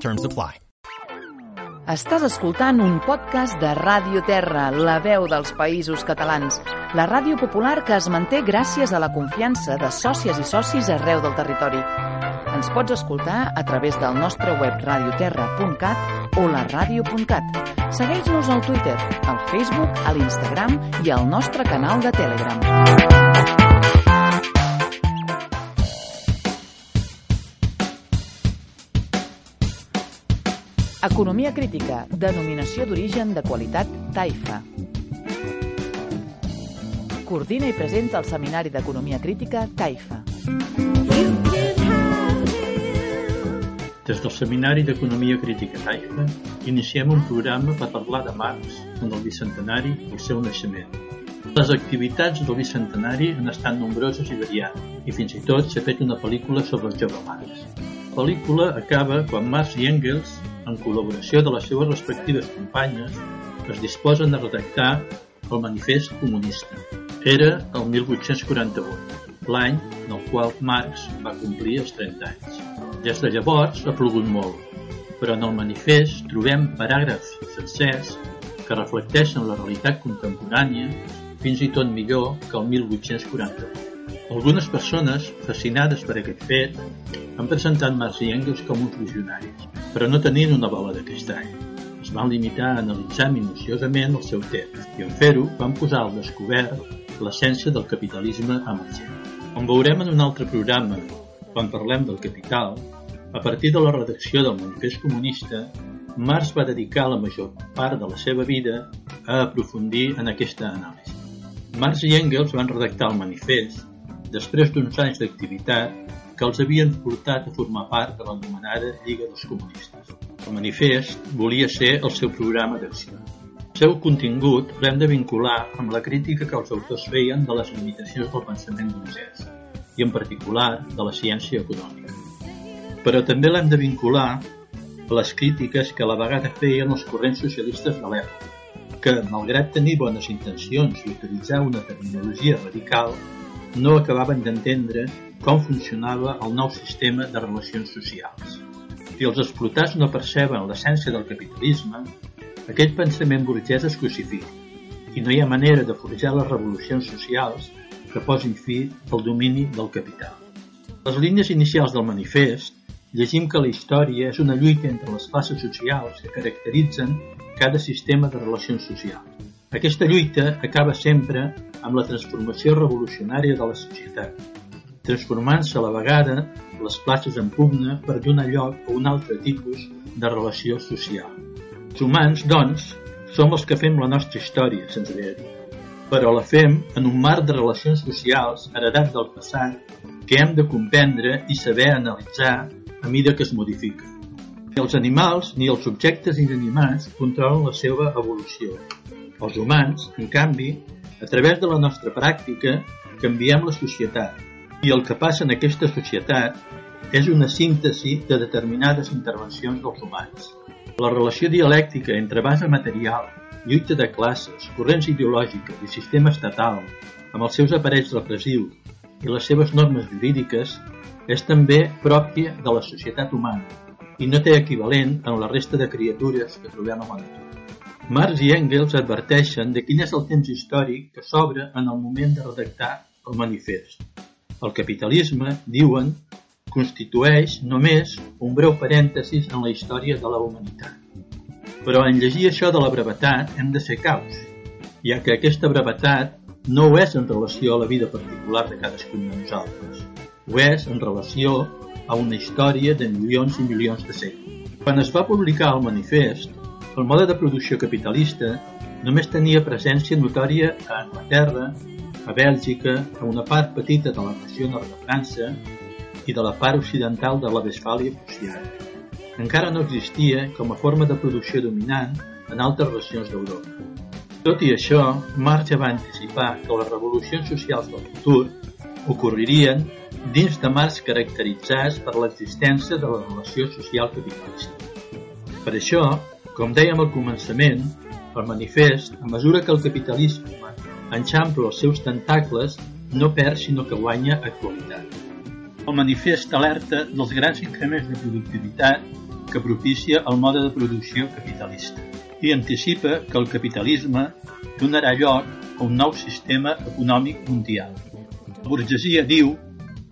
Terms apply. Estàs escoltant un podcast de Ràdio Terra, la veu dels països catalans. La ràdio popular que es manté gràcies a la confiança de sòcies i socis arreu del territori. Ens pots escoltar a través del nostre web radioterra.cat o la ràdio.cat. Segueix-nos al Twitter, al Facebook, a l'Instagram i al nostre canal de Telegram. Economia crítica, denominació d'origen de qualitat TAIFA. Coordina i presenta el Seminari d'Economia Crítica TAIFA. Des del Seminari d'Economia Crítica TAIFA iniciem un programa per parlar de Marx en el bicentenari del seu naixement. Les activitats del bicentenari han estat nombroses i variades i fins i tot s'ha fet una pel·lícula sobre el jove Marx. La pel·lícula acaba quan Marx i Engels, en col·laboració de les seves respectives companyes, es disposen a redactar el Manifest Comunista. Era el 1848, l'any en el qual Marx va complir els 30 anys. Des de llavors ha plogut molt, però en el manifest trobem paràgrafs sencers que reflecteixen la realitat contemporània fins i tot millor que el 1848. Algunes persones, fascinades per aquest fet, han presentat Marx i Engels com uns visionaris, però no tenien una bola de cristall. Es van limitar a analitzar minuciosament el seu text i en fer-ho van posar al descobert l'essència del capitalisme emergent. Com veurem en un altre programa, quan parlem del capital, a partir de la redacció del Manifest Comunista, Marx va dedicar la major part de la seva vida a aprofundir en aquesta anàlisi. Marx i Engels van redactar el manifest després d'uns anys d'activitat que els havien portat a formar part de l'anomenada Lliga dels Comunistes. El manifest volia ser el seu programa d'acció. El seu contingut l'hem de vincular amb la crítica que els autors feien de les limitacions del pensament burgès i en particular de la ciència econòmica. Però també l'hem de vincular a les crítiques que a la vegada feien els corrents socialistes de l'època, que, malgrat tenir bones intencions i utilitzar una terminologia radical, no acabaven d'entendre com funcionava el nou sistema de relacions socials. Si els explotats no perceben l'essència del capitalisme, aquest pensament burgès es crucifica i no hi ha manera de forjar les revolucions socials que posin fi al domini del capital. Les línies inicials del manifest llegim que la història és una lluita entre les classes socials que caracteritzen cada sistema de relacions socials. Aquesta lluita acaba sempre amb la transformació revolucionària de la societat, transformant-se a la vegada les classes en pugna per donar lloc a un altre tipus de relació social. Els humans, doncs, som els que fem la nostra història, se'ns ve a dir, però la fem en un marc de relacions socials heredats del passat que hem de comprendre i saber analitzar a mida que es modifica. Ni els animals ni els objectes inanimats controlen la seva evolució. Els humans, en canvi, a través de la nostra pràctica, canviem la societat i el que passa en aquesta societat és una síntesi de determinades intervencions dels humans. La relació dialèctica entre base material, lluita de classes, corrents ideològiques i sistema estatal, amb els seus aparells repressius i les seves normes jurídiques, és també pròpia de la societat humana i no té equivalent en la resta de criatures que trobem a la natura. Marx i Engels adverteixen de quin és el temps històric que s'obre en el moment de redactar el manifest. El capitalisme, diuen, constitueix només un breu parèntesis en la història de la humanitat. Però en llegir això de la brevetat hem de ser caus, ja que aquesta brevetat no ho és en relació a la vida particular de cadascun de nosaltres, ho és en relació a una història de milions i milions de segles. Quan es va publicar el manifest, el mode de producció capitalista només tenia presència notòria a Anglaterra, a Bèlgica, a una part petita de la regió nord de França i de la part occidental de la Westfàlia prussiana. encara no existia com a forma de producció dominant en altres regions d'Europa. Tot i això, Marx va anticipar que les revolucions socials del futur ocorririen dins de marcs caracteritzats per l'existència de la relació social capitalista. Per això, com dèiem al començament, el manifest, a mesura que el capitalisme enxampla els seus tentacles, no perd sinó que guanya actualitat. El manifest alerta dels grans increments de productivitat que propicia el mode de producció capitalista i anticipa que el capitalisme donarà lloc a un nou sistema econòmic mundial. La burgesia diu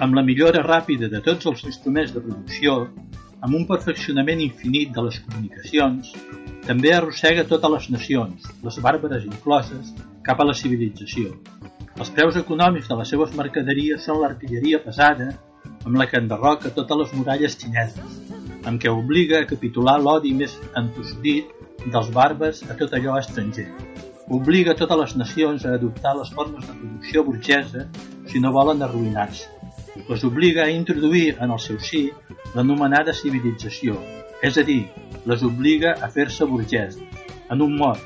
amb la millora ràpida de tots els instruments de producció, amb un perfeccionament infinit de les comunicacions, també arrossega totes les nacions, les bàrbares incloses, cap a la civilització. Els preus econòmics de les seues mercaderies són l'artilleria pesada amb la que enderroca totes les muralles xineses, amb què obliga a capitular l'odi més entossudit dels bàrbars a tot allò estranger. Obliga totes les nacions a adoptar les formes de producció burgesa si no volen arruïnar-se les obliga a introduir en el seu si l'anomenada civilització, és a dir, les obliga a fer-se burgeses. En un mot,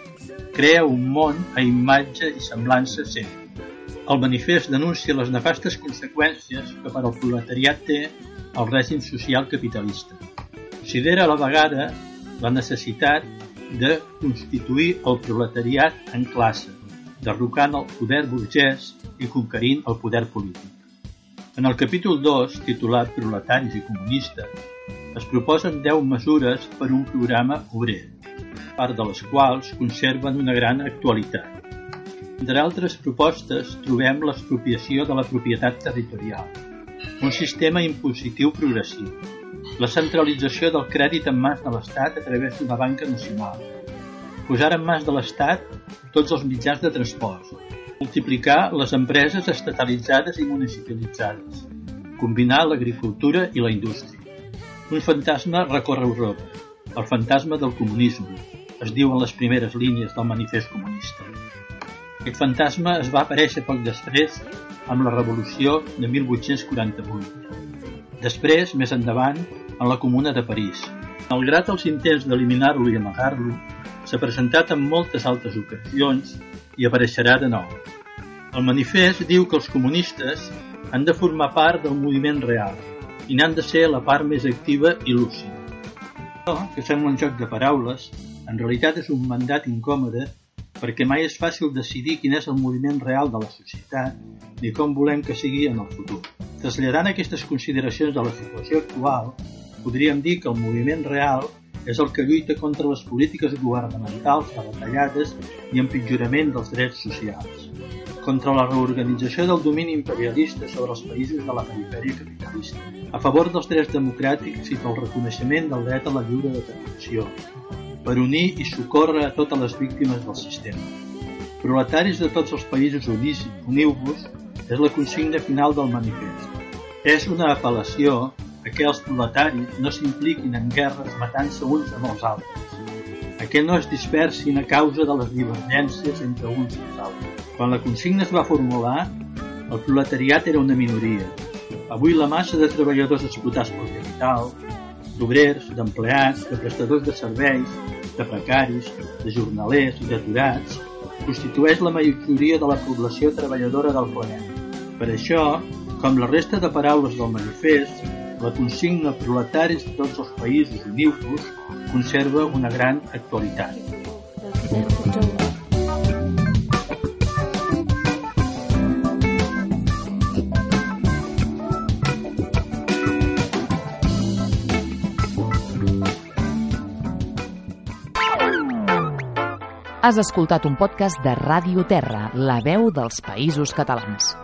crea un món a imatge i semblança seu. El manifest denuncia les nefastes conseqüències que per al proletariat té el règim social capitalista. Considera a la vegada la necessitat de constituir el proletariat en classe, derrocant el poder burgès i conquerint el poder polític. En el capítol 2, titulat Proletaris i comunistes, es proposen 10 mesures per un programa obrer, part de les quals conserven una gran actualitat. Entre altres propostes trobem l'expropiació de la propietat territorial, un sistema impositiu progressiu, la centralització del crèdit en mans de l'Estat a través d'una banca nacional, posar en mans de l'Estat tots els mitjans de transport, multiplicar les empreses estatalitzades i municipalitzades, combinar l'agricultura i la indústria. Un fantasma recorre Europa, el fantasma del comunisme, es diu en les primeres línies del manifest comunista. Aquest fantasma es va aparèixer poc després amb la revolució de 1848. Després, més endavant, en la Comuna de París. Malgrat els intents d'eliminar-lo i amagar-lo, s'ha presentat en moltes altres ocasions i apareixerà de nou. El manifest diu que els comunistes han de formar part del moviment real i n'han de ser la part més activa i lúcida. Això, que sembla un joc de paraules, en realitat és un mandat incòmode perquè mai és fàcil decidir quin és el moviment real de la societat ni com volem que sigui en el futur. Traslladant aquestes consideracions de la situació actual, podríem dir que el moviment real és el que lluita contra les polítiques governamentals de retallades i empitjorament dels drets socials, contra la reorganització del domini imperialista sobre els països de la perifèria capitalista, a favor dels drets democràtics i pel reconeixement del dret a la lliure determinació, per unir i socórrer a totes les víctimes del sistema. Proletaris de tots els països units, uniu-vos és la consigna final del manifest. És una apel·lació a què els proletaris no s'impliquin en guerres matant-se uns amb els altres, a què no es dispersin a causa de les divergències entre uns i els altres. Quan la consigna es va formular, el proletariat era una minoria. Avui la massa de treballadors explotats pel capital, d'obrers, d'empleats, de prestadors de serveis, de precaris, de jornalers i d'aturats, constitueix la majoria de la població treballadora del planeta. Per això, com la resta de paraules del manifest, la consigna proletaris de tots els països unius conserva una gran actualitat. Has escoltat un podcast de Ràdio Terra, la veu dels països catalans.